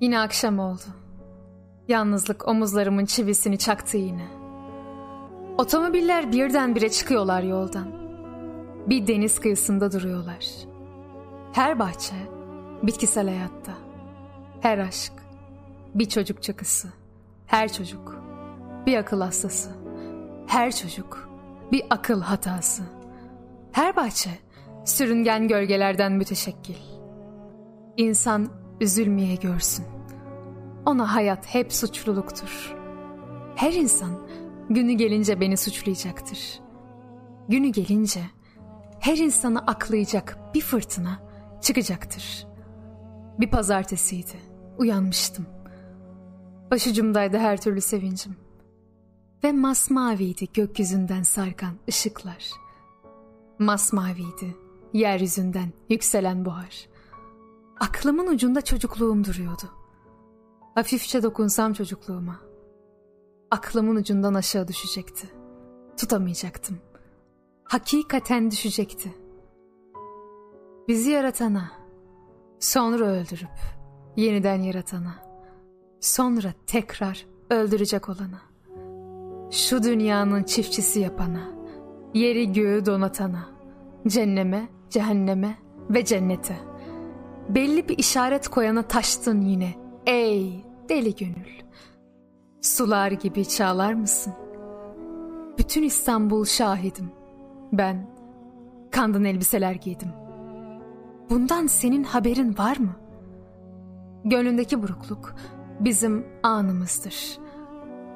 Yine akşam oldu. Yalnızlık omuzlarımın çivisini çaktı yine. Otomobiller birdenbire çıkıyorlar yoldan. Bir deniz kıyısında duruyorlar. Her bahçe bitkisel hayatta. Her aşk bir çocuk çakısı. Her çocuk bir akıl hastası. Her çocuk bir akıl hatası. Her bahçe sürüngen gölgelerden müteşekkil. İnsan üzülmeye görsün. Ona hayat hep suçluluktur. Her insan günü gelince beni suçlayacaktır. Günü gelince her insanı aklayacak bir fırtına çıkacaktır. Bir pazartesiydi. Uyanmıştım. Başucumdaydı her türlü sevincim. Ve masmaviydi gökyüzünden sarkan ışıklar. Masmaviydi yeryüzünden yükselen buhar. Aklımın ucunda çocukluğum duruyordu. Hafifçe dokunsam çocukluğuma. Aklımın ucundan aşağı düşecekti. Tutamayacaktım. Hakikaten düşecekti. Bizi yaratana, sonra öldürüp yeniden yaratana, sonra tekrar öldürecek olana, şu dünyanın çiftçisi yapana, yeri göğü donatana, cenneme, cehenneme ve cennete, belli bir işaret koyana taştın yine, ey deli gönül. Sular gibi çağlar mısın? Bütün İstanbul şahidim. Ben kandın elbiseler giydim. Bundan senin haberin var mı? Gönlündeki burukluk bizim anımızdır.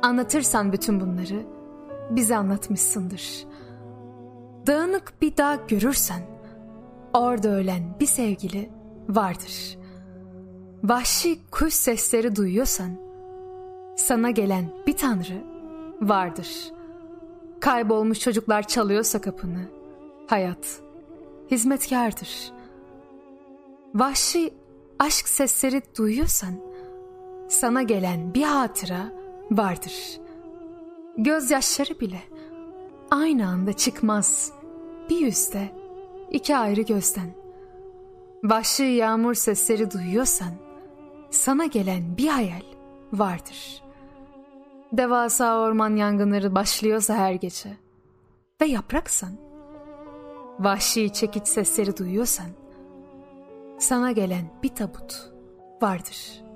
Anlatırsan bütün bunları bize anlatmışsındır. Dağınık bir dağ görürsen orada ölen bir sevgili vardır. Vahşi kuş sesleri duyuyorsan sana gelen bir tanrı vardır. Kaybolmuş çocuklar çalıyorsa kapını hayat hizmetkardır. Vahşi aşk sesleri duyuyorsan sana gelen bir hatıra vardır. Gözyaşları bile aynı anda çıkmaz bir yüzde iki ayrı gözden. Vahşi yağmur sesleri duyuyorsan sana gelen bir hayal vardır. Devasa orman yangınları başlıyorsa her gece ve yapraksan, vahşi çekiç sesleri duyuyorsan sana gelen bir tabut vardır.''